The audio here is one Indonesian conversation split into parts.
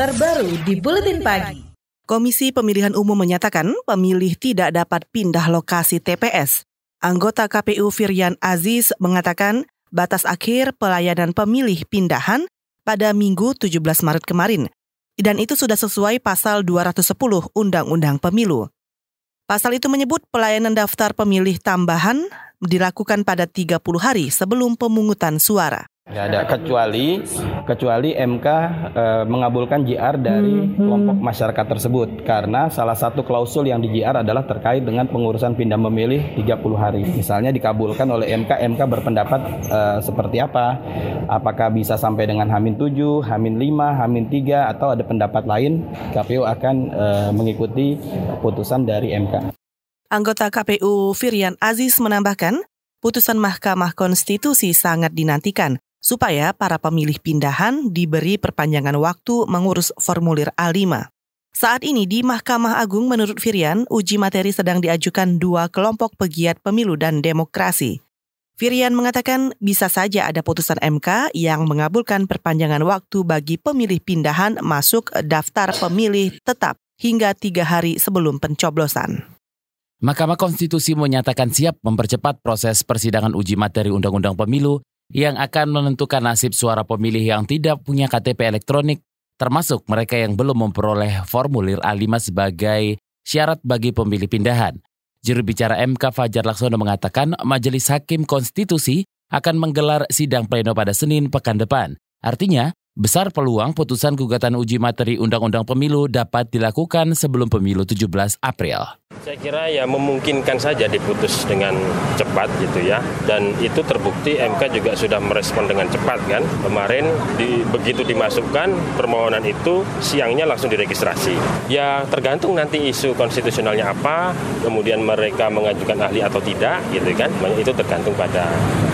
terbaru di Buletin Pagi. Komisi Pemilihan Umum menyatakan pemilih tidak dapat pindah lokasi TPS. Anggota KPU Firyan Aziz mengatakan batas akhir pelayanan pemilih pindahan pada Minggu 17 Maret kemarin. Dan itu sudah sesuai pasal 210 Undang-Undang Pemilu. Pasal itu menyebut pelayanan daftar pemilih tambahan dilakukan pada 30 hari sebelum pemungutan suara. Tidak ada kecuali kecuali MK e, mengabulkan JR dari kelompok masyarakat tersebut karena salah satu klausul yang di JR adalah terkait dengan pengurusan pindah memilih 30 hari. Misalnya dikabulkan oleh MK, MK berpendapat e, seperti apa? Apakah bisa sampai dengan Hamin 7, Hamin 5, Hamin 3 atau ada pendapat lain? KPU akan e, mengikuti putusan dari MK. Anggota KPU Firian Aziz menambahkan, putusan Mahkamah Konstitusi sangat dinantikan supaya para pemilih pindahan diberi perpanjangan waktu mengurus formulir A5. Saat ini di Mahkamah Agung menurut Firian, uji materi sedang diajukan dua kelompok pegiat pemilu dan demokrasi. Firian mengatakan bisa saja ada putusan MK yang mengabulkan perpanjangan waktu bagi pemilih pindahan masuk daftar pemilih tetap hingga tiga hari sebelum pencoblosan. Mahkamah Konstitusi menyatakan siap mempercepat proses persidangan uji materi Undang-Undang Pemilu yang akan menentukan nasib suara pemilih yang tidak punya KTP elektronik, termasuk mereka yang belum memperoleh formulir A5 sebagai syarat bagi pemilih pindahan. Juru bicara MK Fajar Laksono mengatakan Majelis Hakim Konstitusi akan menggelar sidang pleno pada Senin pekan depan. Artinya, Besar peluang putusan gugatan uji materi Undang-Undang Pemilu dapat dilakukan sebelum pemilu 17 April. Saya kira ya memungkinkan saja diputus dengan cepat gitu ya. Dan itu terbukti MK juga sudah merespon dengan cepat kan. Kemarin di, begitu dimasukkan permohonan itu siangnya langsung diregistrasi. Ya tergantung nanti isu konstitusionalnya apa, kemudian mereka mengajukan ahli atau tidak gitu kan. Itu tergantung pada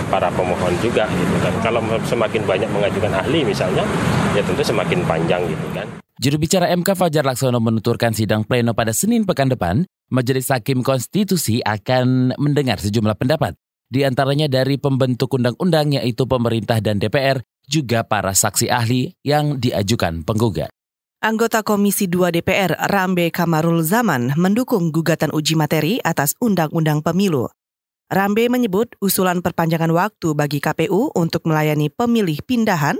para pemohon juga gitu kan. Kalau semakin banyak mengajukan ahli misalnya, ya tentu semakin panjang gitu kan. Juru bicara MK Fajar Laksono menuturkan sidang pleno pada Senin pekan depan, Majelis Hakim Konstitusi akan mendengar sejumlah pendapat, di antaranya dari pembentuk undang-undang yaitu pemerintah dan DPR, juga para saksi ahli yang diajukan penggugat. Anggota Komisi 2 DPR Rambe Kamarul Zaman mendukung gugatan uji materi atas Undang-Undang Pemilu. Rambe menyebut usulan perpanjangan waktu bagi KPU untuk melayani pemilih pindahan,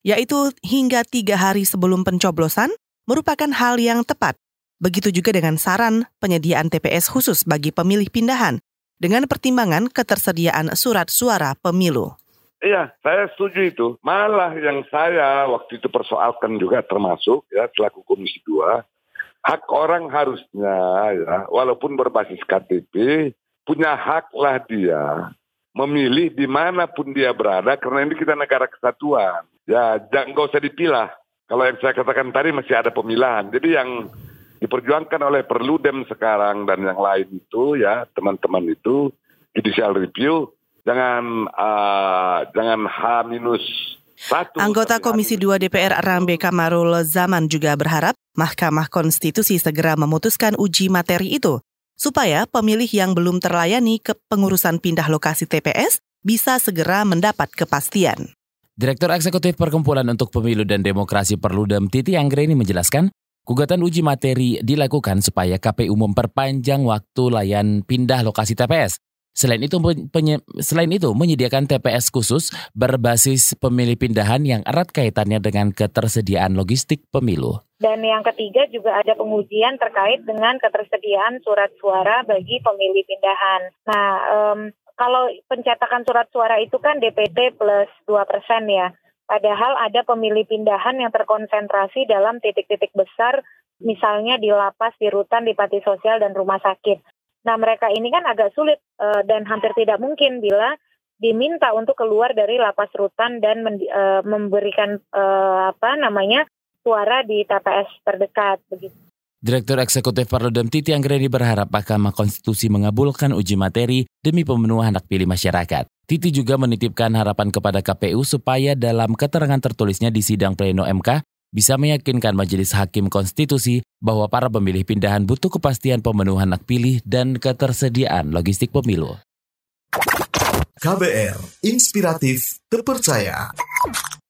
yaitu hingga tiga hari sebelum pencoblosan, merupakan hal yang tepat. Begitu juga dengan saran penyediaan TPS khusus bagi pemilih pindahan, dengan pertimbangan ketersediaan surat suara pemilu. Iya, saya setuju itu. Malah yang saya waktu itu persoalkan juga termasuk ya selaku Komisi 2, hak orang harusnya ya walaupun berbasis KTP punya haklah dia memilih di mana pun dia berada karena ini kita negara kesatuan. Ya, jangan nggak usah dipilah. Kalau yang saya katakan tadi masih ada pemilahan. Jadi yang diperjuangkan oleh Perludem sekarang dan yang lain itu ya teman-teman itu judicial review jangan uh, jangan H minus satu. Anggota Komisi 2 DPR Rambe Kamarul Zaman juga berharap Mahkamah Konstitusi segera memutuskan uji materi itu supaya pemilih yang belum terlayani ke pengurusan pindah lokasi TPS bisa segera mendapat kepastian. Direktur Eksekutif Perkumpulan untuk Pemilu dan Demokrasi Perludem Titi Anggreni menjelaskan, gugatan uji materi dilakukan supaya KPU memperpanjang waktu layan pindah lokasi TPS. Selain itu, penye, selain itu menyediakan TPS khusus berbasis pemilih pindahan yang erat kaitannya dengan ketersediaan logistik pemilu. Dan yang ketiga juga ada pengujian terkait dengan ketersediaan surat suara bagi pemilih pindahan. Nah, um, kalau pencetakan surat suara itu kan DPT plus 2 persen ya. Padahal ada pemilih pindahan yang terkonsentrasi dalam titik-titik besar, misalnya di lapas, di rutan, di panti sosial, dan rumah sakit. Nah, mereka ini kan agak sulit uh, dan hampir tidak mungkin bila diminta untuk keluar dari lapas rutan dan men, uh, memberikan uh, apa namanya suara di TPS terdekat begitu. Direktur Eksekutif Perludem Titi Anggreni berharap Mahkamah Konstitusi mengabulkan uji materi demi pemenuhan hak pilih masyarakat. Titi juga menitipkan harapan kepada KPU supaya dalam keterangan tertulisnya di sidang pleno MK bisa meyakinkan Majelis Hakim Konstitusi bahwa para pemilih pindahan butuh kepastian pemenuhan hak pilih dan ketersediaan logistik pemilu. KBR, inspiratif, terpercaya.